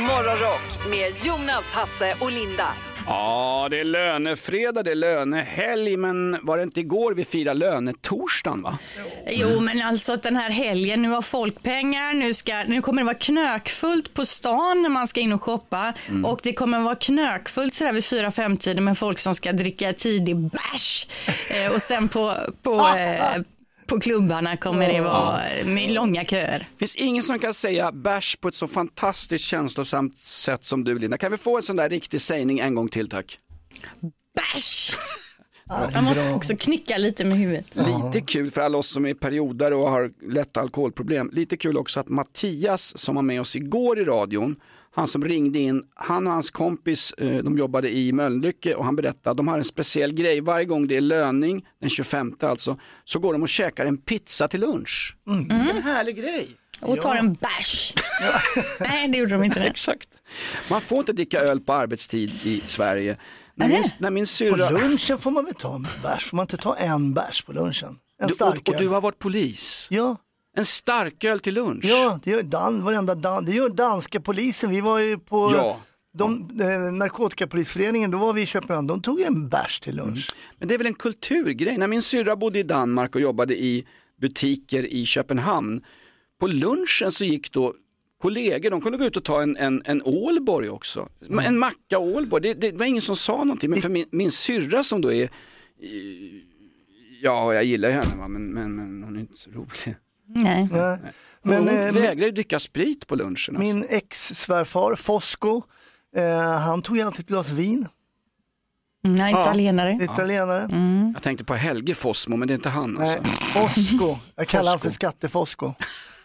Morgonrock med Jonas, Hasse och Linda. Ja, det är lönefredag, det är lönehelg, men var det inte igår vi firade lönetorsdagen va? Jo, men alltså att den här helgen, nu har folk pengar, nu, ska, nu kommer det vara knökfullt på stan när man ska in och shoppa och det kommer vara knökfullt sådär vid fyra fem tiden med folk som ska dricka tidig bärs eh, och sen på, på, eh, på klubbarna kommer det vara med långa köer. finns ingen som kan säga bärs på ett så fantastiskt känslosamt sätt som du Linda. Kan vi få en sån där riktig sägning en gång till tack? Bärs! Man måste också knicka lite med huvudet. Lite kul för alla oss som är periodare och har lätta alkoholproblem. Lite kul också att Mattias som var med oss igår i radion, han som ringde in, han och hans kompis, eh, de jobbade i Mölnlycke och han berättade att de har en speciell grej. Varje gång det är löning, den 25 alltså, så går de och käkar en pizza till lunch. En härlig grej. Och tar en bärs. Nej, det gjorde de inte. Exakt. Man får inte dricka öl på arbetstid i Sverige. När min, när min På syrra... lunchen får man väl ta en bärs, får man inte ta en bärs på lunchen? En Du, och, och du har varit polis. Ja, En starköl till lunch. ja det gör, dan, varenda dan, det gör danska polisen. Vi var ju på Ja. de, eh, narkotikapolisföreningen, då var vi i Köpenhamn, de tog en bärs till lunch. Men det är väl en kulturgrej. När min syrra bodde i Danmark och jobbade i butiker i Köpenhamn, på lunchen så gick då kollegor, de kunde gå ut och ta en, en, en Ålborg också. En macka Ålborg, det, det var ingen som sa någonting. Men för min, min syrra som då är, eh, ja jag gillar henne va? Men, men, men hon är inte så rolig. Nej. Nej. Men, hon eh, vägrar ju dricka sprit på lunchen. Alltså. min ex-svärfar, Fosco, eh, han tog ju alltid ett glas vin, Nej, italienare. italienare. Jag tänkte på Helge Fossmo men det är inte han alltså. Nej, Fosco, jag kallar han för Fosco.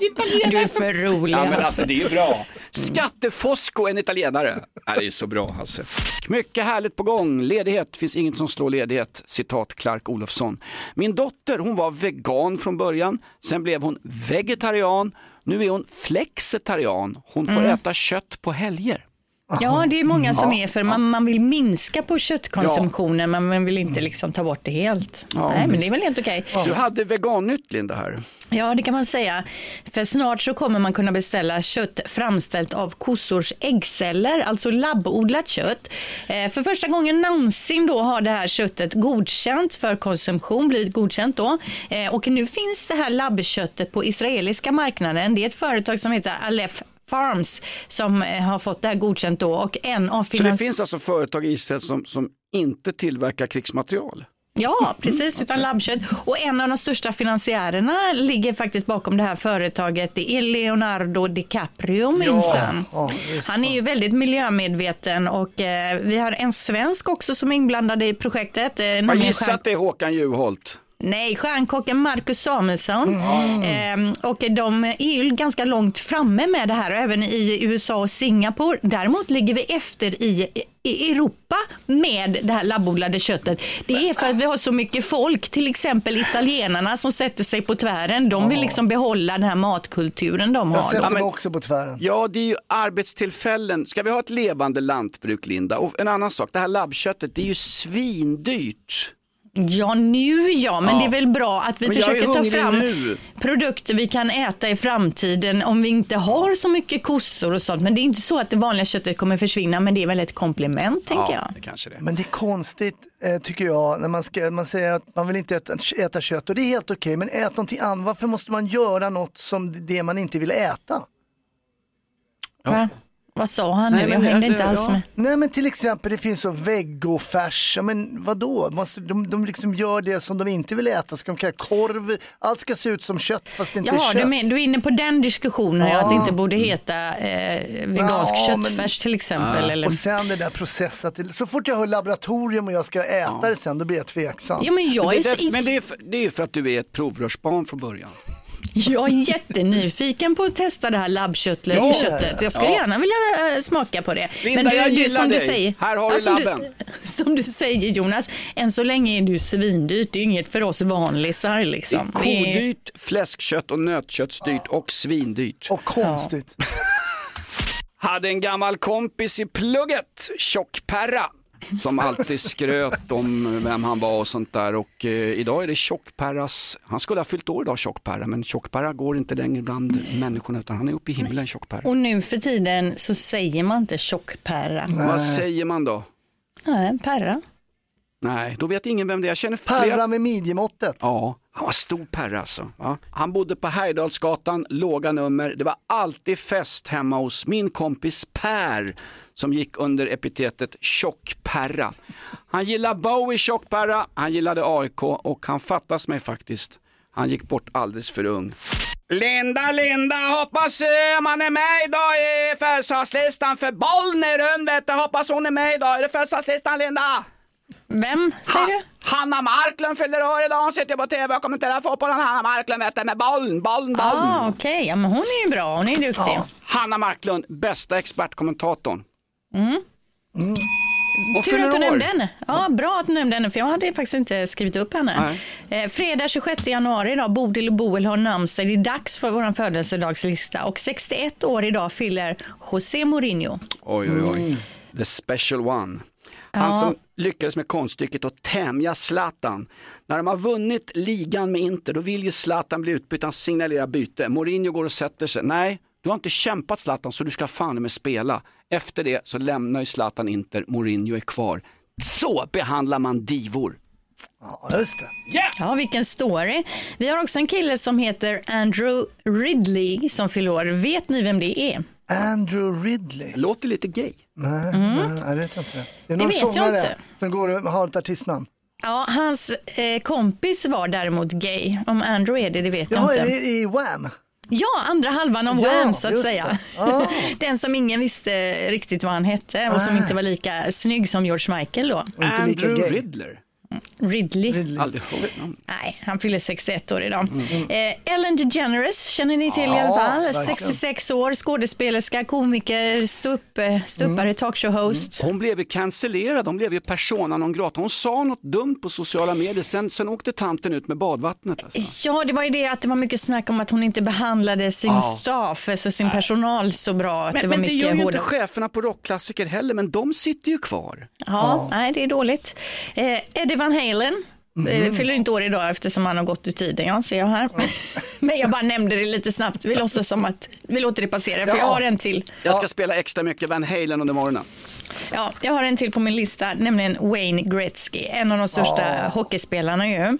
skattefosco. Du är för rolig. Ja men alltså. alltså det är ju bra. Skattefosco, en italienare. Ja, det är så bra Hasse. Mycket härligt på gång. Ledighet, finns inget som slår ledighet. Citat Clark Olofsson. Min dotter hon var vegan från början. Sen blev hon vegetarian. Nu är hon flexitarian. Hon får äta kött på helger. Ja, det är många som är för man, man vill minska på köttkonsumtionen men man vill inte liksom ta bort det helt. Ja, Nej, men det är väl helt okej. Du hade vegannytt Linda här. Ja, det kan man säga. För snart så kommer man kunna beställa kött framställt av kossors äggceller, alltså labbodlat kött. Eh, för första gången någonsin då har det här köttet godkänt för konsumtion, blivit godkänt då. Eh, och nu finns det här labbköttet på israeliska marknaden. Det är ett företag som heter Aleph Farms som eh, har fått det här godkänt då och en av Så det finns alltså företag i Israel som, som inte tillverkar krigsmaterial. Ja, precis, utan labbkött. Och en av de största finansiärerna ligger faktiskt bakom det här företaget. Det är Leonardo DiCaprio minsann. ja, Han är ju väldigt miljömedveten och eh, vi har en svensk också som är inblandad i projektet. Eh, Jag gissar att det är Håkan Juholt. Nej, stjärnkocken Marcus Samuelsson. Ehm, och de är ju ganska långt framme med det här, och även i USA och Singapore. Däremot ligger vi efter i, i Europa med det här labbodlade köttet. Det är för att vi har så mycket folk, till exempel italienarna som sätter sig på tvären. De vill liksom behålla den här matkulturen de Jag har. sätter Ja, mig också på tvären. Ja, det är ju arbetstillfällen. Ska vi ha ett levande lantbruk, Linda? Och en annan sak, det här labbköttet, det är ju svindyrt. Ja, nu ja, men Ja. det är väl bra att vi Men försöker ta fram nu. produkter vi kan äta i framtiden om vi inte har så mycket kossor och sånt. Men det är inte så att det vanliga köttet kommer försvinna, men det är väl ett komplement, tänker Ja, jag. det kanske det. Men det är konstigt eh, tycker jag när man, ska, man säger att man vill inte äta, äta kött och det är helt okej men ät någonting annat. Varför måste man göra något som det man inte vill äta? Va? Vad sa han Nej, nu? Jag men hängde inte alls ja. med. Nej men till exempel det finns så vegofärs, ja, men vadå? Måste, de, de liksom gör det som de inte vill äta, ska de kalla korv, allt ska se ut som kött fast det inte Jaha, är du, kött. men, du är inne på den diskussionen, ja. att det inte borde heta eh, vegansk Ja, men- köttfärs till exempel. Eller... Och sen det där processat, så fort jag hör laboratorium och jag ska äta det sen då blir jag tveksam. Ja, men jag Men är, det, så, är, men det, är, för- det är för att du är ett provrörsbarn från början. Jag är jättenyfiken på att testa det här labbköttet. Ja. köttet. Jag skulle Ja. gärna vilja eh, smaka på det. Linda, jag gillar som dig. Du säger, Här har du som labben. som du säger Jonas, än så länge är du svindyrt. Det är inget för oss vanlisar. Liksom. Det är- kodyrt, fläskkött och nötköttsdyrt och svindyrt. Och konstigt. Hade en gammal kompis i plugget, Tjockperra. Som alltid skröt om vem han var och sånt där. Och eh, idag är det Tjockperras, han skulle ha fyllt år idag Tjockperra, men Tjockperra går inte längre bland människorna utan han är uppe i himlen Tjockperra. Och nu för tiden så säger man inte tjockperra. Vad säger man då? Nej, perra. Nej, då vet ingen vem det är. Jag känner flera. Perra med midjemåttet. Ja, han var stor perra alltså. Ja. Han bodde på Härjedalsgatan, låga nummer. Det var alltid fest hemma hos min kompis Per som gick under epitetet Tjockperra. Han gillade Bowie Tjockperra, han gillade AIK och han fattas mig faktiskt. Han gick bort alldeles för ung. Linda, Linda, hoppas eh, man är med idag i födelsedagslistan för Bollnäs rund vet du. Hoppas hon är med idag i födelsedagslistan Linda. Vem säger du? Hanna Marklund fyller år idag. Hon sitter på tv och kommenterar fotbollen. Hanna Marklund vet du, med bollen, bollen, bollen. Ah, Okej, ja, men hon är ju bra. Hon är ju duktig. Hanna Marklund, bästa expertkommentatorn. Mm. Och Tur att du nämnde henne. Ja, bra att du nämnde henne, för jag hade faktiskt inte skrivit upp henne. Eh, fredag 26 januari idag, Bodil och Boel har namnsdag. Det är dags för vår födelsedagslista. Och 61 år idag fyller José Mourinho. Oj, oj, oj. The special one. Han Ja. som lyckades med konststycket att tämja Zlatan. När de har vunnit ligan med Inter, då vill ju Zlatan bli utbytt, han signalerar byte. Mourinho går och sätter sig. Nej, du har inte kämpat Zlatan så du ska fan med spela. Efter det så lämnar ju Zlatan Inter, Mourinho är kvar. Så behandlar man divor. Ja, just det. Ja, vilken story. Vi har också en kille som heter Andrew Ridley som fyller år. Vet ni vem det är? Andrew Ridley. Låter lite gay. Nej, nej, jag vet inte det. Det är någon vet jag inte. som går och har ett artistnamn. Ja, hans eh, kompis var däremot gay. Om Andrew är det, det vet jag Jaha, inte. är det i Wham? Ja, andra halvan av Ja, Wham så att säga. det. Ah. Den som ingen visste riktigt vad han hette och som inte var lika snygg som George Michael då. Och inte lika Andrew gay. Ridley. Ridley. Aldrig. Nej, han fyller 61 år idag. Eh, Ellen DeGeneres känner ni till i alla Ja, fall. verkligen. 66 år, skådespelerska, komiker, ståupp, ståuppare, talkshow-host. Hon blev ju cancellerad, hon blev ju persona non grata. Hon sa något dumt på sociala medier, sen, sen åkte tanten ut med badvattnet. Alltså. Ja, det var ju det att det var mycket snack om att hon inte behandlade sin Ja. staff, alltså sin personal så bra. Att Men det det, var men det mycket gör ju hårda... inte cheferna på rockklassiker heller, men de sitter ju kvar. Ja, nej det är dåligt. Eh, Eddie Van Halen eh, fyller inte år idag eftersom han har gått ur tiden, jag ser jag här. Men jag bara nämnde det lite snabbt, vi låtsas som att vi låter det passera, för jag har en till. Jag ska spela extra mycket Van Halen under morgonen. Ja, jag har en till på min lista, nämligen Wayne Gretzky, en av de största hockeyspelarna ju.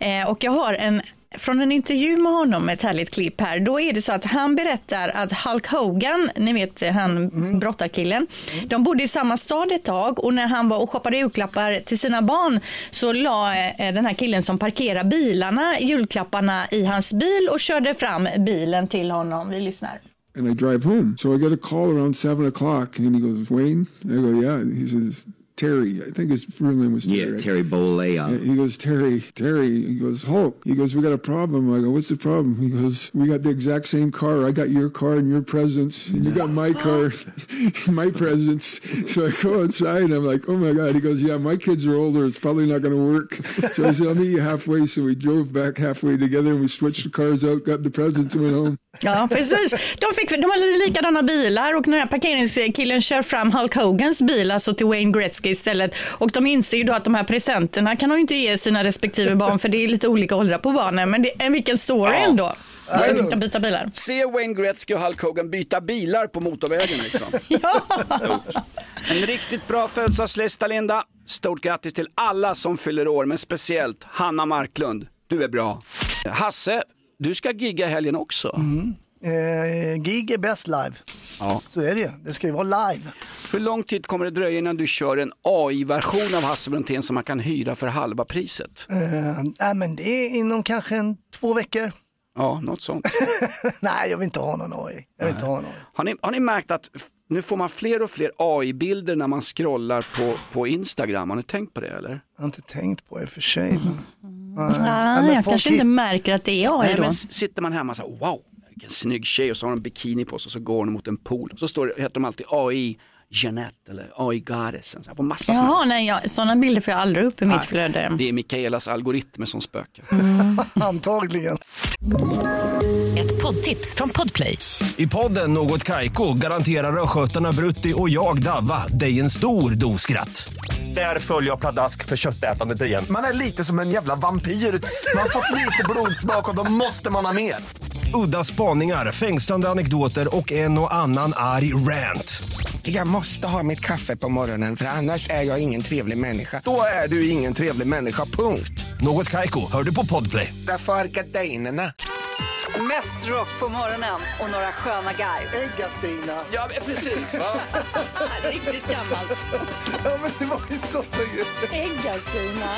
Eh, och jag har en från en intervju med honom, ett härligt klipp här, då är det så att han berättar att Hulk Hogan, ni vet han brottarkillen, de bodde i samma stad ett tag och när han var och shoppade julklappar till sina barn så la eh, den här killen som parkerar bilarna julklapparna i hans bil och körde fram bilen till honom. Vi lyssnar. and I drive home. So I get a call around seven o'clock, and he goes, "Wayne." I go, "Yeah." And he says, "Terry." I think his real name was Terry. Yeah, Terry Bollea. He goes, Terry, Terry. He goes, Hulk. He goes, we got a problem. I go, what's the problem? He goes, we got the exact same car. I got your car and your presents, and you got my car, and my presents. So I go outside, and I'm like, oh my god. He goes, yeah, my kids are older. It's probably not going to work. So I said, I'll meet you halfway. So we drove back halfway together, and we switched the cars out, got the presents, and went home. Ja, precis. De, fick, de hade likadana bilar och den här parkeringskillen kör fram Hulk Hogans bil, alltså till Wayne Gretzky istället. Och de inser ju då att de här presenterna kan de ju inte ge sina respektive barn för det är lite olika åldrar på barnen. Men det är vilken story ändå. Så fick de byta bilar. Se Wayne Gretzky och Hulk Hogan byta bilar på motorvägen. Liksom. Ja. En riktigt bra födelsedagslista Linda. Stort grattis till alla som fyller år, men speciellt Hanna Marklund. Du är bra. Hasse, du ska gigga helgen också. Eh, gig är bäst live. Ja. Så är det ju. Det ska ju vara live. Hur lång tid kommer det dröja innan du kör en AI-version av Hasse Brontén som man kan hyra för halva priset? Eh, nej, men det är inom kanske en, två veckor. Ja, något sånt. nej, jag vill inte ha någon AI. Jag vill inte ha någon AI. Har ni, har ni märkt att nu får man fler och fler AI-bilder när man scrollar på, på Instagram? Har ni tänkt på det eller? Jag har inte tänkt på det för sig. Men... Ah, men jag folk kanske inte märker att det är AI Nej, då. men sitter man hemma och så här, wow, vilken snygg tjej och så har hon en bikini på sig och så går hon mot en pool. Så står det, heter de alltid AI Jeanette eller AI Goddess. På massa. Jaha, nej, jag, sådana bilder får jag aldrig upp i mitt flöde. Det är Mikaelas algoritmer som spökar. Antagligen. Ett poddtips från Podplay. I podden Något Kaiko garanterar östgötarna Brutti och jag, Davva, dig en stor dos skratt. Där följer jag pladask för köttätandet igen. Man är lite som en jävla vampyr. Man har fått lite blodsmak och då måste man ha mer. Udda spaningar, fängslande anekdoter och en och annan arg rant. Jag måste ha mitt kaffe på morgonen för annars är jag ingen trevlig människa. Då är du ingen trevlig människa, punkt. Något Kaiko, hör du på Podplay. Därför är gardinerna. Mest rock på morgonen och några sköna guide. Äggastina. Ja, precis. Va? Riktigt gammalt. Ja men det var ju grejer. Äggastina.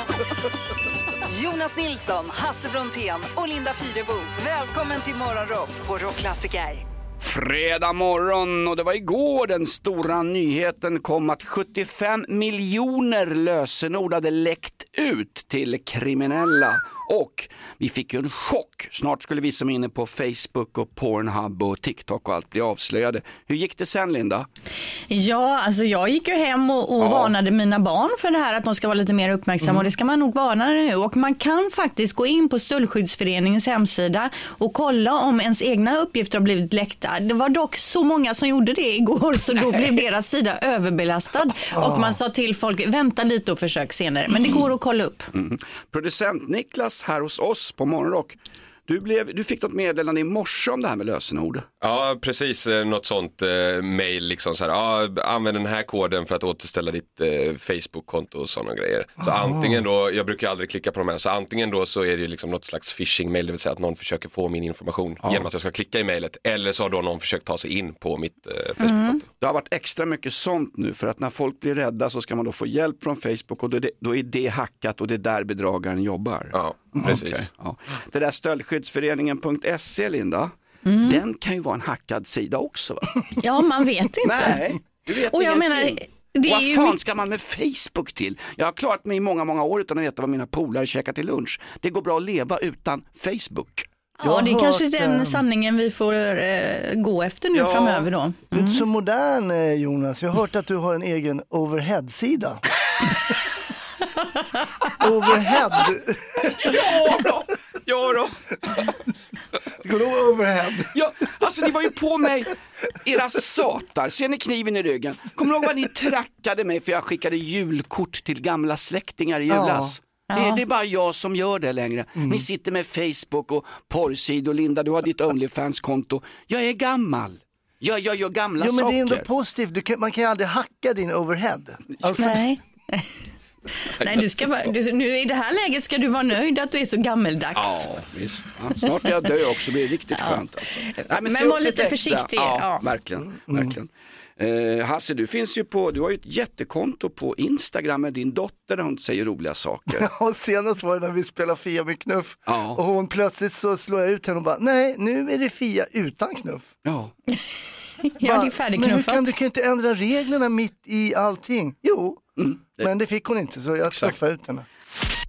Jonas Nilsson, Hasse Brontén och Linda Fyrebo. Välkommen till Morgonrock på Rockklassiker. Fredag morgon och det var igår den stora nyheten kom att 75 miljoner lösenord hade läckt ut till kriminella. Och vi fick ju en chock. Snart skulle vi som är inne på Facebook och Pornhub och TikTok och allt bli avslöjade. Hur gick det sen Linda? Ja, alltså jag gick ju hem och, och varnade mina barn för det här att de ska vara lite mer uppmärksamma och det ska man nog varna nu. Och man kan faktiskt gå in på Stöldskyddsföreningens hemsida och kolla om ens egna uppgifter har blivit läckta. Det var dock så många som gjorde det igår så då blev deras sida överbelastad och man sa till folk vänta lite och försök senare. Men det går att kolla upp. Mm. Producent Niklas här hos oss på Morgonrock. Du, blev, du fick något meddelande i morse om det här med lösenord. Ja, precis. eh, Något sånt eh, mail, liksom så här, ja, använd den här koden för att återställa ditt eh, Facebook-konto och sådana grejer. Så antingen då, jag brukar aldrig klicka på de här, så antingen då så är det liksom något slags phishing-mail, det vill säga att någon försöker få min information genom att jag ska klicka i mailet. Eller så har då någon försökt ta sig in på mitt eh, Facebook-konto. Det har varit extra mycket sånt nu för att när folk blir rädda så ska man då få hjälp från Facebook och då är det, då är det hackat och det är där bedragaren jobbar. Ja, precis. Okej, ja. Det där stöldskyddsföreningen.se Linda, Mm. den kan ju vara en hackad sida också va? Ja, man vet inte. Nej, du vet Och jag menar, det Vad fan mycket- ska man med Facebook till? Jag har klarat mig i många, många år utan att veta vad mina polare käkar till lunch. Det går bra att leva utan Facebook. Ja, det är kanske hört, den eh, sanningen vi får eh, gå efter nu Ja. framöver då. Du är inte så modern eh, Jonas. Jag har hört att du har en egen overhead-sida. overhead. Ja då, ja då. Går du overhead? Ja, alltså ni var ju på mig, era satar. Ser ni kniven i ryggen? Kommer ni ihåg vad ni trackade mig för jag skickade julkort till gamla släktingar i julas? Det, är, det är bara jag som gör det längre. Ni sitter med Facebook och porrsidor. Linda, du har ditt Onlyfans-konto. Jag är gammal. Jag, jag gör gamla Jo men det är ändå saker. positivt. Du kan, man kan ju aldrig hacka din overhead. Alltså, Nej. Nej, du ska vara, du, nu i det här läget ska du vara nöjd att du är så gammeldags. Ja, visst. Ja, snart är jag död också, det blir riktigt skönt. Alltså. Nej, Men se var lite försiktig, Ja, ja. verkligen. verkligen. Eh, Hasse, du finns ju på, du har ju ett jättekonto på Instagram med din dotter där hon säger roliga saker. och senast var det när vi spelade Fia med knuff. Ja. Och hon plötsligt så slår jag ut henne och bara, nej nu är det Fia utan knuff. Ja. Ja, det är Men hur färdigknuffat. kan du kan ju inte ändra reglerna mitt i allting? Jo, Mm, men det fick hon inte så jag knuffade ut henne.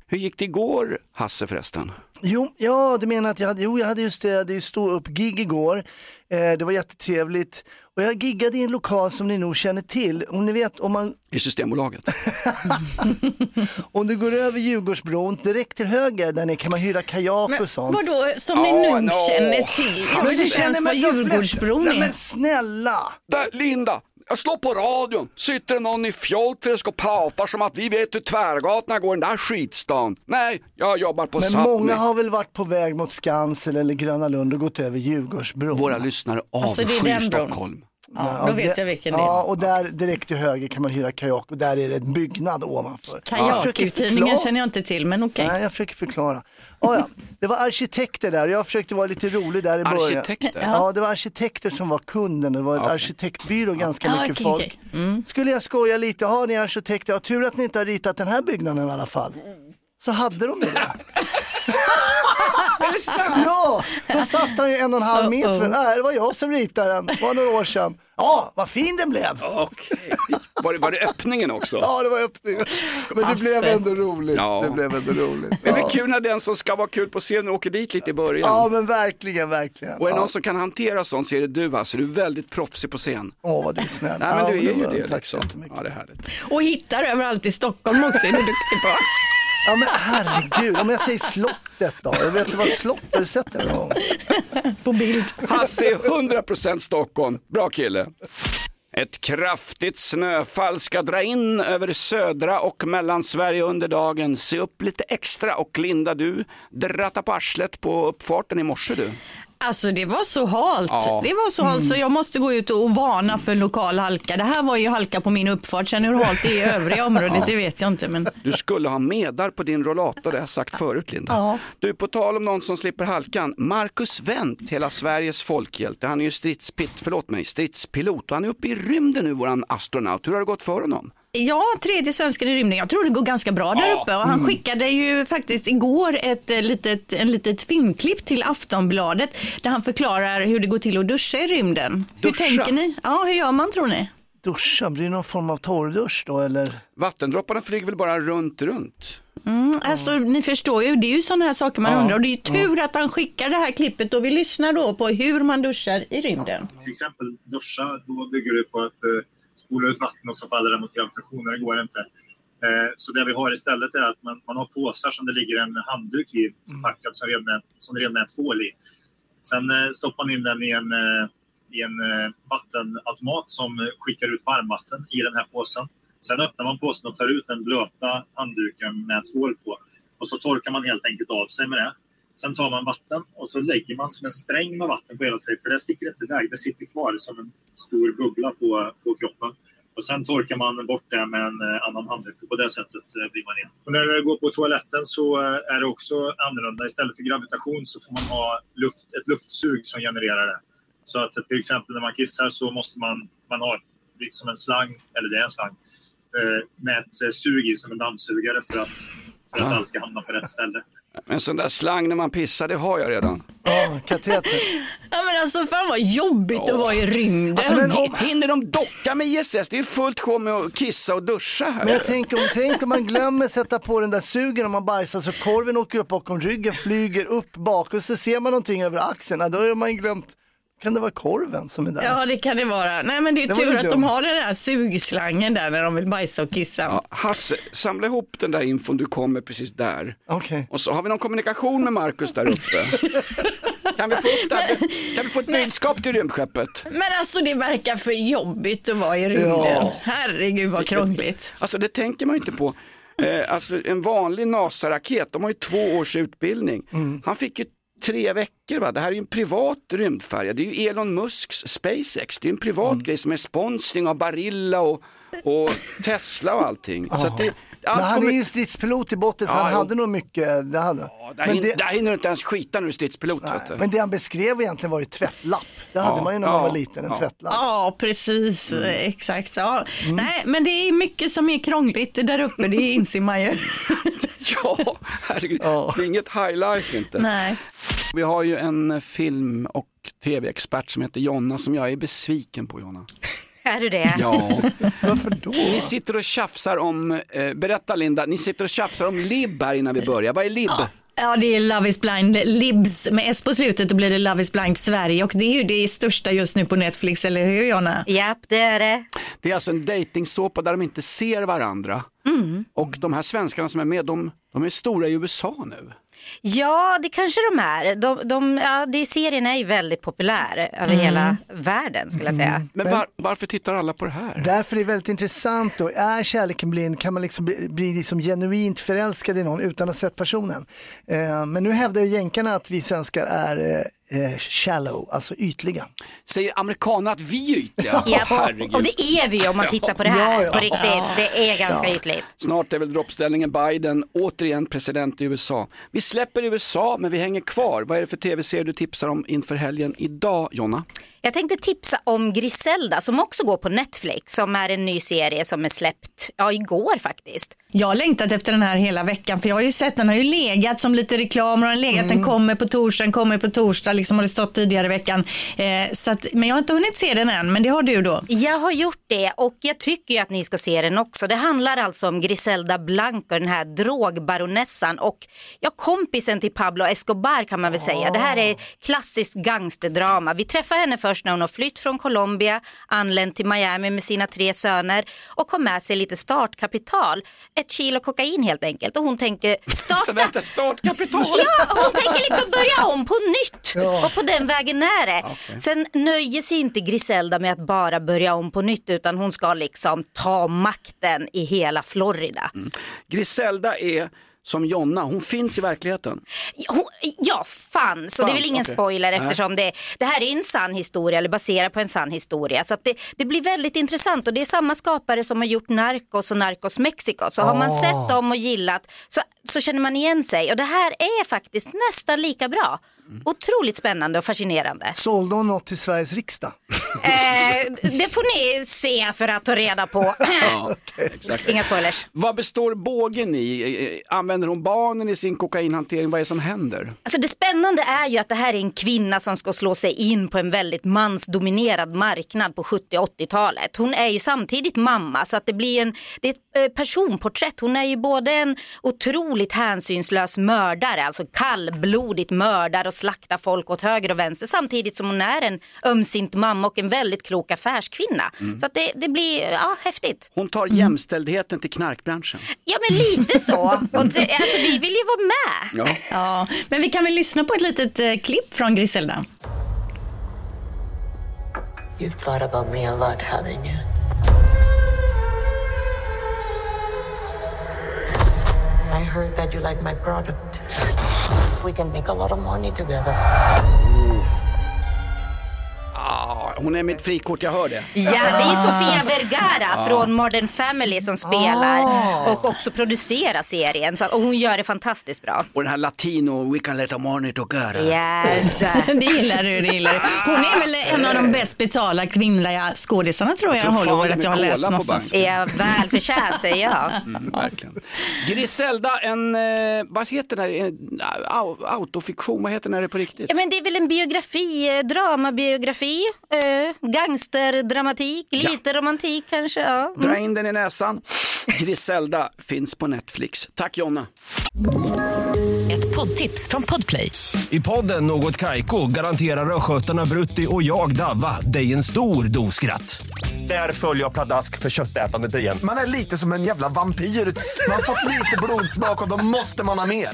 Hur gick det igår, Hasse förresten? Jo, ja, du menar att jag hade, jo, jag hade just det, jag hade ju stå upp gig igår. Eh, det var jättetrevligt. Och jag giggade i en lokal som ni nog känner till. Om ni vet, om, man, I Systembolaget? om du går över Djurgårdsbron, direkt till höger där nere kan man hyra kajak och sånt. Vadå, som ni Ja, nog no. känner till? Jag Men vet det inte ens vad men Djurgårdsbron Nej men snälla! Där, Linda, jag slår på radion, sitter det någon i Fjolträsk och pratar som att vi vet hur tvärgatorna går i den där skitstan. Nej, jag jobbar på Men Sápmi. många har väl varit på väg mot Skansen eller Gröna Lund och gått över Djurgårdsbron. Våra lyssnare Alltså, avskyr bron. Stockholm. Ja, då vet det- jag vilken det Ja, är. och där direkt till höger kan man hyra kajak och där är det en byggnad ovanför. Kajakuthyrningen förklara. känner jag inte till, men okej. Nej, jag försöker förklara. Ja, ja. Det var arkitekter där, jag försökte vara lite rolig där i början. Arkitekter? Ja, det var arkitekter som var kunden, det var ett arkitektbyrå, ganska Ah, mycket okej, folk. okej. Skulle jag skoja lite, ja ni arkitekter, ja, tur att ni inte har ritat den här byggnaden i alla fall. Så hade de ju det. ja, då satt han ju en och en halv meter från, nej det var jag som ritade den, det var några år sedan. Ja, vad fin den blev. Okej. Var, det, var det öppningen också? Ja, det var öppningen. Men det Hasse. blev ändå roligt. Ja. Det blev ändå roligt. Det är väl Ja. kul när den som ska vara kul på scenen åker dit lite i början. Ja, men verkligen, verkligen. Och är det Ja. någon som kan hantera sånt så är det du alltså. Du är väldigt proffsig på scen. Åh, vad du är snäll. Nej men Ja, du är ju det Tack så liksom. jättemycket. Ja det är härligt. Och hittar överallt i Stockholm också, är du duktig på. Ja men herregud, om jag säger slottet då? Jag vet inte vad slott, har du sett det någon gång? På bild. Hasse är 100% Stockholm. Bra kille. Ett kraftigt snöfall ska dra in över södra och mellansverige under dagen. Se upp lite extra och Linda du dratta på arslet på uppfarten i morse du. Alltså det var så halt. Ja. Det var så halt så jag måste gå ut och varna för lokal halka. Det här var ju halka på min uppfart. Sen hur halt det är i övriga området det vet jag inte. Men... Du skulle ha medar på din rollator, det har jag sagt förut Linda. Ja. Du, på tal om någon som slipper halkan, Marcus Wendt, hela Sveriges folkhjälte, han är ju stridspit, förlåt mig, stridspilot och han är uppe i rymden nu, våran astronaut. Hur har det gått för honom? Ja, tredje svensken i rymden. Jag tror det går ganska bra där uppe. Och han skickade ju faktiskt igår ett eh, litet, en litet filmklipp till Aftonbladet där han förklarar hur det går till att duscha i rymden. Duscha? Hur tänker ni? Ja, hur gör man tror ni? Duscha, blir det någon form av torrdusch då eller? Vattendropparna flyger väl bara runt, runt? Mm, alltså, ni förstår ju, det är ju sådana här saker man Ja. undrar. Och det är ju tur att han skickar det här klippet och vi lyssnar då på hur man duschar i rymden. till exempel duscha, då bygger det på att eh, spola ut vatten och så faller det mot gravitationen. Det går inte. Eh, så det vi har istället är att man, man har påsar som det ligger en handduk i förpackad som redan är, som redan är tvål i. Sen eh, stoppar man in den i en, eh, i en vattenautomat som skickar ut varmvatten i den här påsen. Sen öppnar man påsen och tar ut den blöta handduken med tvål på. Och så torkar man helt enkelt av sig med det. Sen tar man vatten och så lägger man som en sträng med vatten på hela sig för det sticker inte iväg. Det sitter kvar som en stor bubbla på, på kroppen. Och sen torkar man bort det med en eh, annan handduk och på det sättet eh, blir man ren. Och när det går på toaletten så eh, är det också annorlunda. Istället för gravitation så får man ha luft, ett luftsug som genererar det. Så att till exempel när man kissar så måste man, man ha liksom en slang, eller det är en slang, med ett sug i som en dammsugare för att, för att allt ska hamna på rätt ställe. En sån där slang när man pissar, det har jag redan. Ja, kateter. Ja men alltså fan vad jobbigt att vara i rymden. Alltså, men om... Hinner de docka med ISS? Det är ju fullt sjå med att kissa och duscha här. Men jag tänker om, tänk om man glömmer sätta på den där sugen om man bajsar så korven åker upp bakom ryggen, flyger upp bak och så ser man någonting över axeln. Då har man glömt, kan det vara korven som är där? Ja det kan det vara. Nej men det är Det tur att de dumt. har den där sugslangen där när de vill bajsa och kissa. Ja, Hasse, samla ihop den där infon du kom med precis där. Okej. Och så har vi någon kommunikation med Markus där uppe. Kan vi få, upp det kan vi få ett budskap till rymdskeppet? Men alltså det verkar för jobbigt att vara i rymden. Ja. Herregud vad krångligt. Alltså det tänker man ju inte på. Eh, alltså en vanlig NASA-raket, de har ju två års utbildning. Han fick ju tre veckor, va? det här är ju en privat rymdfärja. Det är ju Elon Musks SpaceX, det är en privat grej som är sponsring av Barilla och, och Tesla och allting. Så att det, allt Men han kommer- är ju stridspilot i botten så Ja, han jo. hade nog mycket. Det hade. Ja, där, men, det, där hinner du inte ens skita är stridspilot. nej, vet du. men det han beskrev egentligen var ju tvättlapp. Det hade Ja, man ju när man var liten, en ja. tvättlapp. Ja precis, Mm. exakt. Ja. Nej men det är mycket som är krångligt där uppe, det inser man ju. Ja, herregud. Ja. Det är inget high life inte. Nej. Vi har ju en film och tv-expert som heter Jonna som jag är besviken på Jonna. Är du det? Ja. Varför då? Ni sitter och tjafsar om, eh, berätta Linda, ni sitter och tjafsar om lib här innan vi börjar. Vad är lib? Ja, det är Love is blind Libs med S på slutet, då blir det Love is blind Sverige och det är ju det största just nu på Netflix, eller hur Jonna? Japp, det är det. Det är alltså en dejtingsåpa där de inte ser varandra. Och de här svenskarna som är med, de, de är stora i USA nu. Ja, det kanske de är. De, de, ja, det, serien är ju väldigt populär över hela världen skulle jag säga. Men, var, varför tittar alla på det här? Därför är det väldigt intressant då, är kärleken blind? Kan man liksom bli, bli liksom genuint förälskad i någon utan att ha sett personen? Eh, men nu hävdar ju jänkarna att vi svenskar är eh, shallow, alltså ytliga. Säger amerikanerna att vi är ytliga? Herregud. och det är vi om man tittar på det här Ja, ja. på riktigt. Det är ganska ytligt. Snart är väl droppställningen Biden återigen president i USA. Vi släpper USA men vi hänger kvar. Vad är det för tv-serie du tipsar om inför helgen idag Jonna? Jag tänkte tipsa om Griselda som också går på Netflix som är en ny serie som är släppt ja, igår faktiskt. Jag har längtat efter den här hela veckan för jag har ju sett den har ju legat som lite reklam och den legat, den kommer på torsdag, den kommer på torsdag, liksom har det stått tidigare i veckan. Eh, så att, men jag har inte hunnit se den än, men det har du då. Jag har gjort det och jag tycker ju att ni ska se den också. Det handlar alltså om Griselda Blanco, den här drogbaronessan och ja, kompisen till Pablo Escobar kan man väl säga. Det här är klassiskt gangsterdrama. Vi träffar henne först först när hon har flytt från Colombia, anlänt till Miami med sina tre söner och kom med sig lite startkapital. Ett kilo kokain helt enkelt och hon tänker starta. Så vänta, startkapital? Ja, hon tänker liksom börja om på nytt och på den vägen är det. Sen nöjer sig inte Griselda med att bara börja om på nytt utan hon ska liksom ta makten i hela Florida. Griselda är som Jonna, hon finns i verkligheten. Hon, ja, fanns. Och det är väl ingen okej. spoiler eftersom det, det här är en sann historia eller baserat på en sann historia. Så det, det blir väldigt intressant och det är samma skapare som har gjort Narcos och Narcos Mexico. Så har man Ah. sett dem och gillat så, så känner man igen sig. Och det här är faktiskt nästan lika bra. Otroligt spännande och fascinerande. Sålde hon något till Sveriges riksdag? Eh, det får ni se för att ta reda på. Exakt. Inga spoilers. Vad består bågen i? Eh, Använder hon barnen i sin kokainhantering? Vad är det som händer? Alltså det spännande är ju att det här är en kvinna som ska slå sig in på en väldigt mansdominerad marknad på 70 och 80-talet. Hon är ju samtidigt mamma så att det blir en, det är ett eh, personporträtt. Hon är ju både en otroligt hänsynslös mördare, alltså kallblodigt mördar och slaktar folk åt höger och vänster samtidigt som hon är en ömsint mamma och en väldigt klok affärskvinna. Så att det, det blir ja, häftigt. Hon tar jämställdheten till knarkbranschen. Ja men lite så. Och det, alltså, vi vill ju vara med. Ja. Ja, men vi kan väl lyssna på ett litet eh, klipp från Griselda. You've thought about me a lot, haven't you? I heard that you like my product. We can make a lot of money together. Ah, hon är mitt frikort, jag hör det. Ja, det är Sofia Vergara Ah. från Modern Family som spelar och också producerar serien. Så, och hon gör det fantastiskt bra. Och den här latino, we can let the money together. Yes. det gillar du, det gillar du. Hon är väl en av de bäst betalda kvinnliga skådisarna tror jag fan Hollywood att jag har läst någonstans. Är välförtjänt säger jag. Mm, verkligen. Griselda, en, eh, vad heter det, här? en au- autofiktion, vad heter det när det är på riktigt? Ja, men det är väl en biografi, eh, dramabiografi, eh, gangsterdramatik, lite romantik kanske. Ja. Mm. Dra in den i näsan. Griselda finns på Netflix. Tack Jonna. Ett poddtips från Podplay. I podden Något Kaiko garanterar östgötarna Brutti och jag, Davva, dig en stor dos skratt. Där följer jag pladask för köttätandet igen. Man är lite som en jävla vampyr. Man har fått lite blodsmak och då måste man ha mer.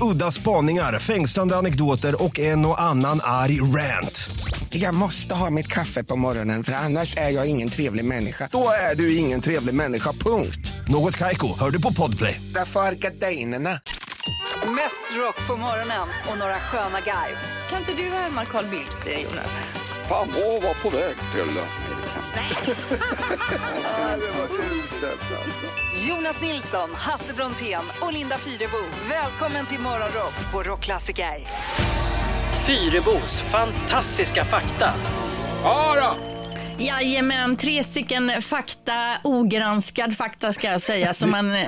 Udda spaningar, fängslande anekdoter och en och annan arg rant. Jag måste ha mitt kaffe på morgonen för annars är jag ingen trevlig människa. Då är du ingen trevlig människa, punkt. Något Kaiko, hör du på Podplay. Därför är gardinerna. Mest rock på morgonen och några sköna garv. Kan inte du härma Carl Bildt, eh, Jonas? Fan, vad var på väg till? Nej, Jonas Nilsson, Hasse Brontén och Linda Fyrebo. Välkommen till Morgonrock på Rockklassiker. Fyrebos fantastiska fakta. Ja då. Jajamän, tre stycken fakta, ogranskad fakta ska jag säga. Som man, eh,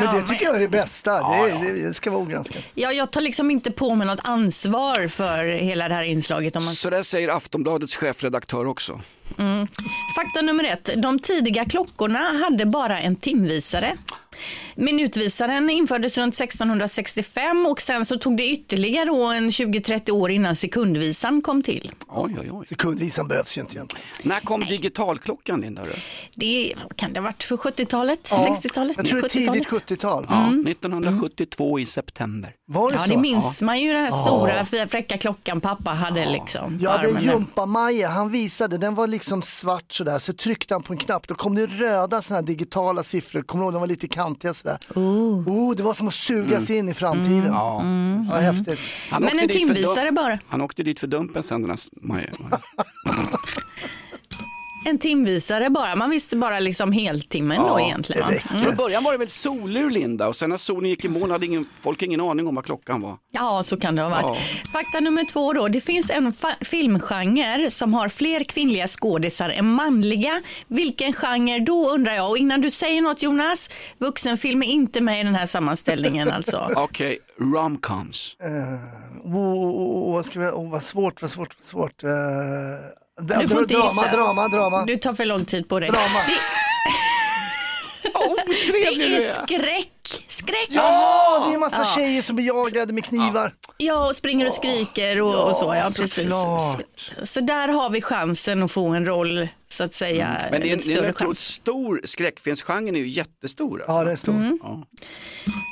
Men det tycker jag är det bästa. Det, är, det ska vara ogranskat. ja, jag tar liksom inte på mig något ansvar för hela det här inslaget. Om man... Så där säger Aftonbladets chefredaktör också. Mm. Fakta nummer ett. De tidiga klockorna hade bara en timvisare. Minutvisaren infördes runt 1665 och sen så tog det ytterligare då en 20-30 år innan sekundvisan kom till. Oj, oj, oj. Sekundvisan behövs ju inte egentligen. När kom digitalklockan Linda? Det kan det ha varit för 70-talet, Ja, 60-talet? Jag tror det är 70-talet. tidigt 70-tal. Ja, 1972 i september. Var det Ja, så? det minns man ju den här Ja. stora fina fräcka klockan pappa hade liksom. Ja, det är. Jumpa-Maja, han visade, den var liksom svart sådär, så tryckte han på en knapp, då kom det röda sådana här digitala siffror, kommer du ihåg, de var lite kantiga sådär. Oh, det var som att sugas in i framtiden. Ja. Ja, häftigt. Han Men en timvisare bara. Han åkte dit för dumpen sen den här Maja. En timvisare bara, man visste bara liksom heltimmen då egentligen. Mm. Från början var det väl solur Linda och sen när solen gick i moln hade ingen, folk ingen aning om vad klockan var. Ja, så kan det ha varit. Ja. Fakta nummer två då. Det finns en filmgenre som har fler kvinnliga skådisar än manliga. Vilken genre då undrar jag? Och innan du säger något Jonas, vuxenfilm är inte med i den här sammanställningen alltså. Okej, romcoms. Oh, oh, oh, vad, vi, oh, vad svårt, vad svårt, vad svårt. Uh, Du får inte drama, gissa. drama, drama. Du tar för lång tid på dig. Drama. Det är skräck. Skräck. Ja, det är en massa Ja. tjejer som blir jagade med knivar. Ja, och springer och skriker och, och så. Ja, precis. såklart. Så där har vi chansen att få en roll, så att säga. Mm. Men det är en, en större otroligt chans. stor, skräckfilmsgenren är ju jättestor. Alltså. Ja, det är stor. Mm.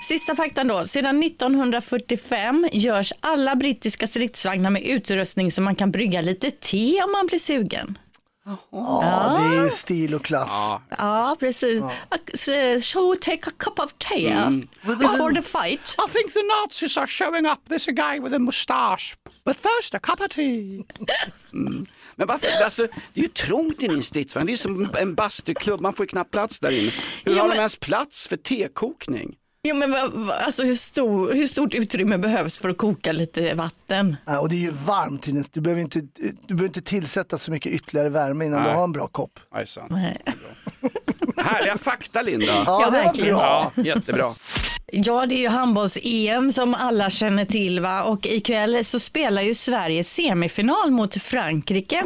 Sista faktan då. Sedan 1945 görs alla brittiska stridsvagnar med utrustning så man kan brygga lite te om man blir sugen. Ja, det är ju stil och klass. Ja, precis. Uh, Shall we take a cup of tea Mm. before the fight? I think the Nazis are showing up. There's a guy with a mustache. But first a cup of tea. Mm. Men varför, alltså, det är ju trångt inne i en stridsvagn. Det är som en bastuklubb, man får ju knappt plats där inne. Hur Ja, har men- de ens plats för tekokning? Jo, men vad- vad- alltså, hur, stor, hur stort utrymme behövs för att koka lite vatten? Ja, och det är ju varmt, Ines. du behöver, inte, du behöver inte tillsätta så mycket ytterligare värme innan Nej. du har en bra kopp. Nej, sant. Nej. Härliga fakta Linda. Ja, Ja, det var bra. Ja, jättebra. Ja, det är ju handbolls-EM som alla känner till va? och ikväll så spelar ju Sverige semifinal mot Frankrike.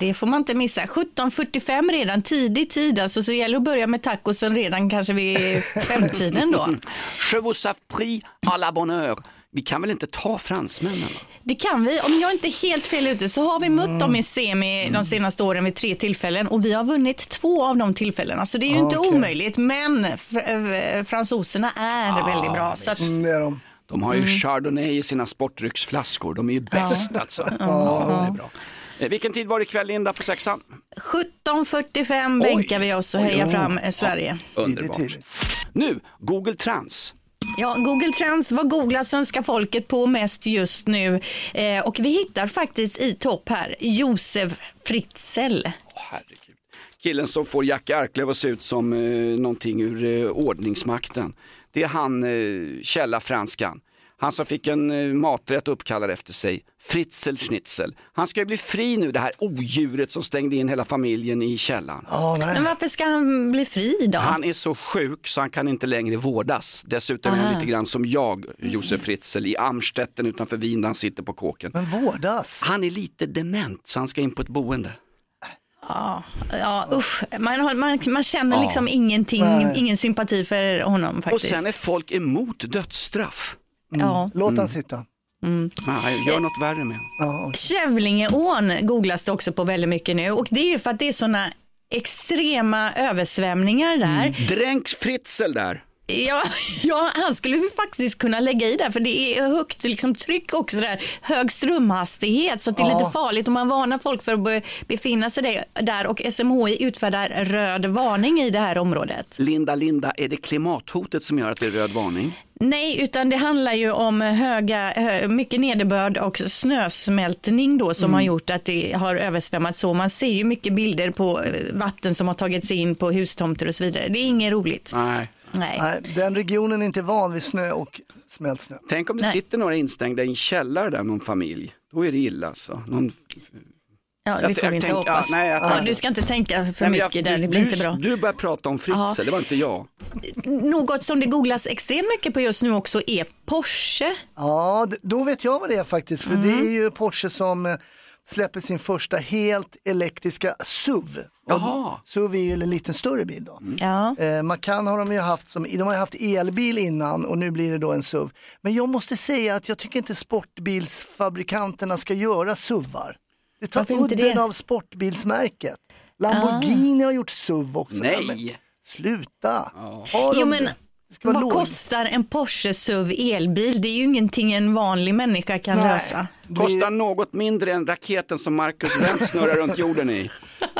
Det får man inte missa. 17.45 redan, tidig tid alltså, så det gäller att börja med tacosen redan kanske vid femtiden då. Je vous a pris à la bonne heure. Vi kan väl inte ta fransmännen? Det kan vi. Om jag inte är helt fel ute så har vi mött dem i semi de senaste åren vid tre tillfällen och vi har vunnit två av de tillfällena. Så det är ju inte Okej. omöjligt. Men fr- fransoserna är väldigt bra. Så att, Mm, de. De har ju Mm. chardonnay i sina sportdrycksflaskor. De är ju bäst alltså. Ja, det är bra. Eh, Vilken tid var det ikväll Linda på sexan? 17.45 bänkar vi oss och hejar fram eh, Sverige. Underbart. Nu, Google Trans. Ja, Google Trends, vad googlar svenska folket på mest just nu? Eh, och vi hittar faktiskt i topp här Josef Fritzl. Åh, herregud. Killen som får Jack Arklöv att se ut som eh, någonting ur eh, ordningsmakten. Det är han, eh, källa franskan. Han som fick en eh, maträtt uppkallad efter sig, Fritzl Schnitzel. Han ska ju bli fri nu, det här odjuret som stängde in hela familjen i källaren. Ja, nej. Men varför ska han bli fri då? Han är så sjuk så han kan inte längre vårdas. Dessutom är han Aha. lite grann som jag, Josef Fritzl, i Amstetten utanför Wien där han sitter på kåken. Men vårdas. Han är lite dement så han ska in på ett boende. Ja, usch. Man, har, man, man känner Ja. liksom ingenting, Nej. ingen sympati för honom Och faktiskt. sen är folk emot dödsstraff. Ja. Låt han sitta. Nej, gör något värre med honom. Ja, Kävlingeån googlas det också på väldigt mycket nu och det är ju för att det är sådana extrema översvämningar där. Dränk Fritzl där. Ja, ja, han skulle vi faktiskt kunna lägga i där för det är högt liksom, tryck också där, hög strömhastighet så det är Ja. lite farligt och man varnar folk för att be- befinna sig där- och SMHI utfärdar röd varning i det här området. Linda, Linda, är det klimathotet som gör att det är röd varning? Nej, utan det handlar ju om höga, hö- mycket nederbörd och snösmältning då som har gjort att det har översvämmat så. Man ser ju mycket bilder på eh, vatten som har tagits in på hustomter och så vidare. Det är inget roligt. Nej. Nej. nej, den regionen är inte van vid snö och smält snö. Tänk om det Nej. sitter några instängda i en källare där, någon familj. Då är det illa alltså. Någon... Ja, Jag- det får jag vi inte tänk- hoppas. ja, nej, jag ja, du ska inte tänka för Nej, mycket jag- där, du, det blir du, inte bra. Du börjar prata om Fritzl, Ja. det var inte jag. Något som det googlas extremt mycket på just nu också är Porsche. Ja, då vet jag vad det är faktiskt. För det är ju Porsche som eh, släpper sin första helt elektriska SUV. Jaha. SUV är ju en lite större bil då. Ja. Eh, Macan har de ju haft som, de har ju haft elbil innan och nu blir det då en SUV. Men jag måste säga att jag tycker inte sportbilsfabrikanterna ska göra SUVar. Det tar Varför udden det? av sportbilsmärket. Lamborghini har gjort SUV också. Nej. Men sluta! Har de Jo, det? men vad låg- kostar en Porsche SUV elbil? Det är ju ingenting en vanlig människa kan Nej. lösa. Kostar något mindre än raketen som Marcus Wendt snurrar runt jorden i.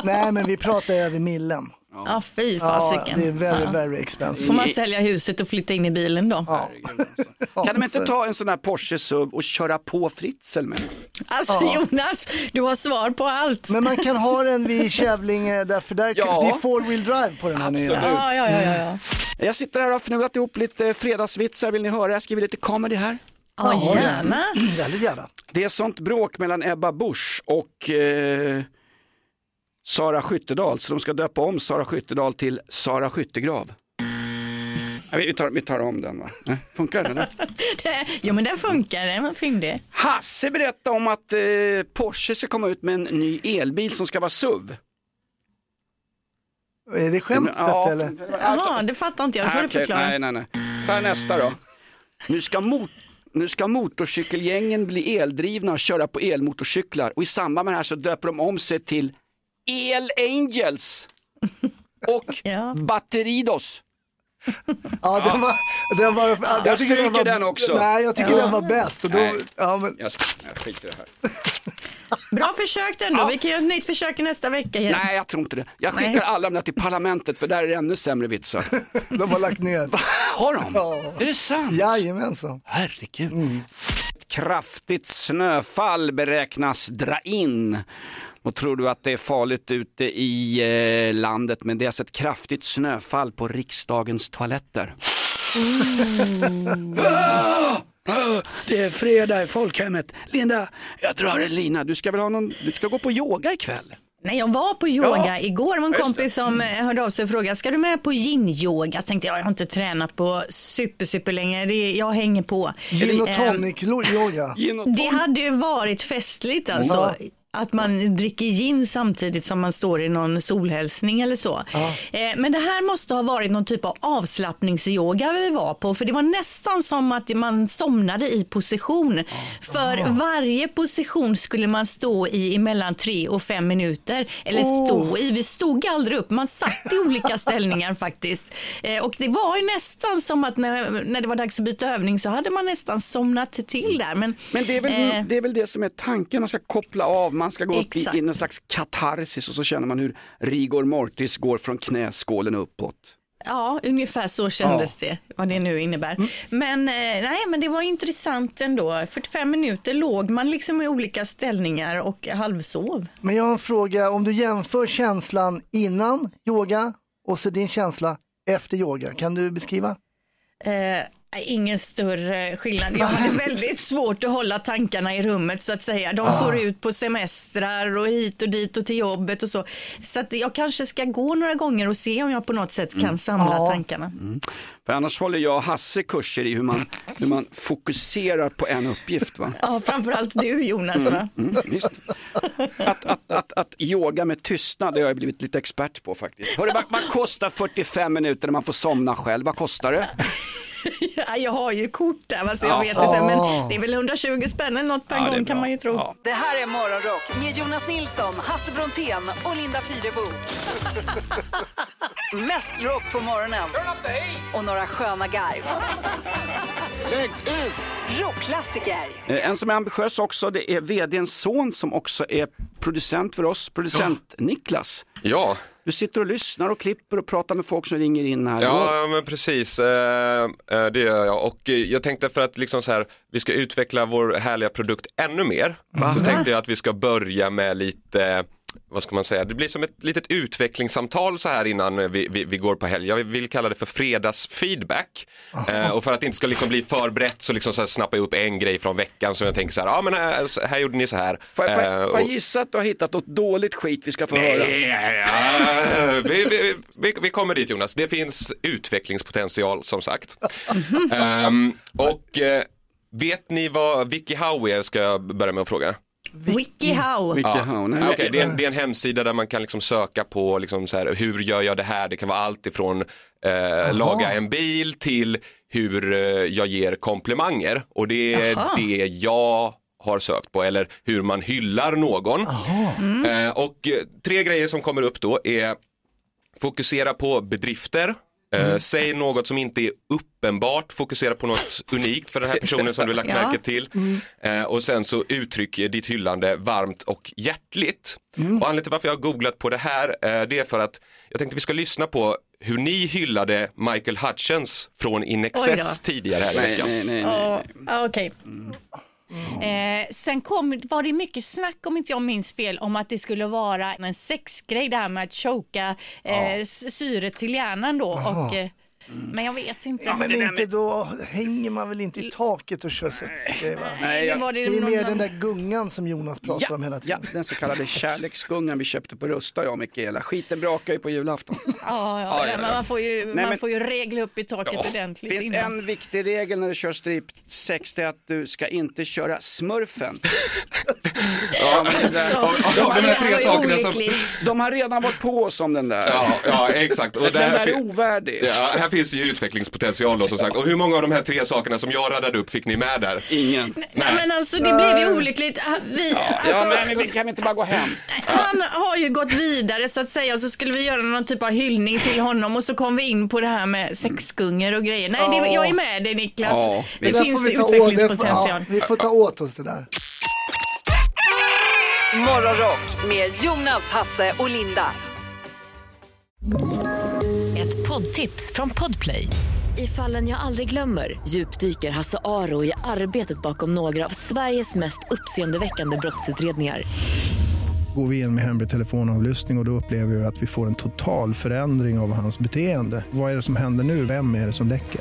Nej men vi pratar över millen. Ja, fy Ja, fasiken. det är very Ja. very expensive. Får man sälja huset och flytta in i bilen då? Ja. Kan de inte ta en sån här Porsche SUV och köra på Fritzl med? Alltså Jonas, du har svar på allt. Men man kan ha den vid Kävlinge därför där, Ja. det är four wheel drive på den här. Absolut. Ja, ja, ja, ja, ja. Jag sitter här och har fnulat ihop lite fredagsvitsar, vill ni höra? Jag skriver lite comedy här. ja gärna. Väldigt gärna. Det är sånt bråk mellan Ebba Busch och eh, Sara Skyttedal så de ska döpa om Sara Skyttedal till Sara Skyttegrav. Vi, tar, vi tar om den va? Nej, funkar den Jo, men den funkar. Den var fyndig. Hasse berättade om att eh, Porsche ska komma ut med en ny elbil som ska vara SUV. Är det skämtet Ja, eller? Jaha, det fattar inte jag. Det får Ah, du förklara. Nej, nej, nej. Här nästa då. Nu ska mot nu ska motorcykelgängen bli eldrivna och köra på elmotorcyklar och i samband med det här så döper de om sig till El Angels och Batteridos. Ja, den var, den var, Jag jag tycker stryker var, den också. Nej, jag tycker Ja. den var bäst. Och då, Nej. ja, men, Jag, jag skiter i det här. Bra försök ändå. Ja. Vi kan göra ett nytt försök nästa vecka igen. Nej, jag tror inte det. Jag skickar Nej. alla där till parlamentet för där är det ännu sämre vitsar. de har lagt ner. Har de? Ja. Är det sant? Jajamensan. Herregud. Ett kraftigt snöfall beräknas dra in. Och tror du att det är farligt ute i eh, landet men det är alltså ett kraftigt snöfall på riksdagens toaletter. Det är fredag i folkhemmet. Linda, jag drar en lina. Du ska väl ha någon, du ska gå på yoga ikväll? Nej, jag var på yoga Ja, igår. Det var en kompis som eh, hörde av sig och frågade, ska du med på yin-yoga? Jag tänkte, ja, jag har inte tränat på super, super länge. Det, jag hänger på. Gin och Eh, tonic yoga. Det hade ju varit festligt alltså. Ja. Att man dricker gin samtidigt som man står i någon solhälsning eller så. Eh, men det här måste ha varit någon typ av avslappningsyoga vi var på. För det var nästan som att man somnade i position. För varje position skulle man stå i mellan tre och fem minuter. Eller Åh. stå i. Vi stod aldrig upp. Man satt i olika ställningar faktiskt. Eh, och det var nästan som att när, när det var dags att byta övning så hade man nästan somnat till där. Men, Men det är, väl, eh, det är väl det som är tanken, man ska koppla av, man ska gå upp i, i en slags katarsis och så känner man hur rigor mortis går från knäskålen uppåt. Ja, ungefär så kändes det, vad det nu innebär. Men, eh, nej, men det var intressant ändå. 45 minuter låg man liksom i olika ställningar och halvsov. Men jag har en fråga, om du jämför känslan innan yoga och så din känsla efter yoga, kan du beskriva? Eh, ingen större skillnad. Jag hade väldigt svårt att hålla tankarna i rummet så att säga. De Ah. får ut på semestrar och hit och dit och till jobbet och så. Så att jag kanske ska gå några gånger och se om jag på något sätt kan Mm. samla Ja. tankarna. För annars håller jag och Hasse kurser i hur man, hur man fokuserar på en uppgift. Va? Ja, framförallt du Jonas. Mm, mm. Att, att, att, att yoga med tystnad det har jag blivit lite expert på faktiskt. Hörru, vad, vad kostar 45 minuter när man får somna själv? Vad kostar det? Ja, jag har ju kort där, alltså jag Ja. vet inte, men Ah. det är väl 120 spänn eller något per Ja, gång kan man ju tro. Ja. Det här är Morgonrock med Jonas Nilsson, Hasse Brontén och Linda Fyrebo. Mest rock på morgonen och några sköna garv. Rockklassiker. Eh, En som är ambitiös också, det är vdns son som också är producent för oss, producent Niklas. Ja. Du sitter och lyssnar och klipper och pratar med folk som ringer in här. Ja, men precis. Eh, eh, det gör jag. Och jag tänkte för att liksom så här, vi ska utveckla vår härliga produkt ännu mer. Så tänkte jag att vi ska börja med lite, vad ska man säga, det blir som ett litet utvecklingssamtal så här innan vi, vi, vi går på helg. Jag vill kalla det för fredagsfeedback. Eh, och för att det inte ska liksom bli förberett så liksom så här snappar jag upp en grej från veckan som jag tänker så här, ja men här, så här gjorde ni så här. Får jag, Eh, och- gissa att du har hittat något dåligt skit vi ska få höra? Nej, ja, vi, vi, vi, vi kommer dit Jonas. Det finns utvecklingspotential som sagt. Ehm, och eh, vet ni vad WikiHow är ska jag börja med att fråga? WikiHow. WikiHow. Ja, okej, det, är en, det är en hemsida där man kan liksom söka på liksom så här, hur gör jag det här? Det kan vara allt ifrån eh, laga en bil till hur eh, jag ger komplimanger. Och det är Jaha. det jag har sökt på, eller hur man hyllar någon. Eh, och eh, tre grejer som kommer upp då är fokusera på bedrifter, eh, säg något som inte är uppenbart, fokusera på något unikt för den här personen som du lagt Ja. märke till. Eh, och sen så uttryck ditt hyllande varmt och hjärtligt. Och anledningen till varför jag har googlat på det här, eh, det är för att jag tänkte vi ska lyssna på hur ni hyllade Michael Hutchins från In Excess tidigare här i Nej, veckan. nej, nej, Ja, ja, Okej. Eh, sen kom, var det mycket snack, om inte jag minns fel, om att det skulle vara en sexgrej, det här med att choka eh, syret till hjärnan då. Jaha. Och, eh, men jag vet inte. Ja, men inte då hänger man väl inte i taket och kör sex? Det, va? Nej, jag- det det är mer den där gungan som Jonas pratar Ja, om hela tiden. ja, den så kallade kärleksgungan vi köpte på Rusta jag och Mikaela. Skiten brakar ju på julafton. Ja, ja, Ja, ja, men ja. man får ju, Nej, man men- får ju regla upp i taket Det ordentligt finns innan. en viktig regel när du kör stripsex, det är att du ska inte köra smurfen. Ja, Alltså, av, av de här tre sakerna som... De har redan varit på oss om den där. Ja, ja exakt. Och den där är ovärdig. Ja, här finns ju utvecklingspotential då som sagt. Och hur många av de här tre sakerna som jag radade upp fick ni med där? Ingen. Nej, men alltså det blev ju olyckligt. Ah, Vi, alltså, Ja, men vi kan inte bara gå hem? Han har ju gått vidare så att säga och så skulle vi göra någon typ av hyllning till honom och så kom vi in på det här med sexgungor och grejer. Nej, det, jag är med dig Niklas. Ja, det finns utvecklingspotential. ja, vi får ta åt oss det där. Morgonrock med Jonas, Hasse och Linda. Ett poddtips från Podplay. I fallen jag aldrig glömmer djupdyker Hasse Aro i arbetet bakom några av Sveriges mest uppseendeväckande brottsutredningar. Går vi in med hemlig telefonavlyssning och, och då upplever vi att vi får en total förändring av hans beteende. Vad är det som händer nu? Vem är det som läcker?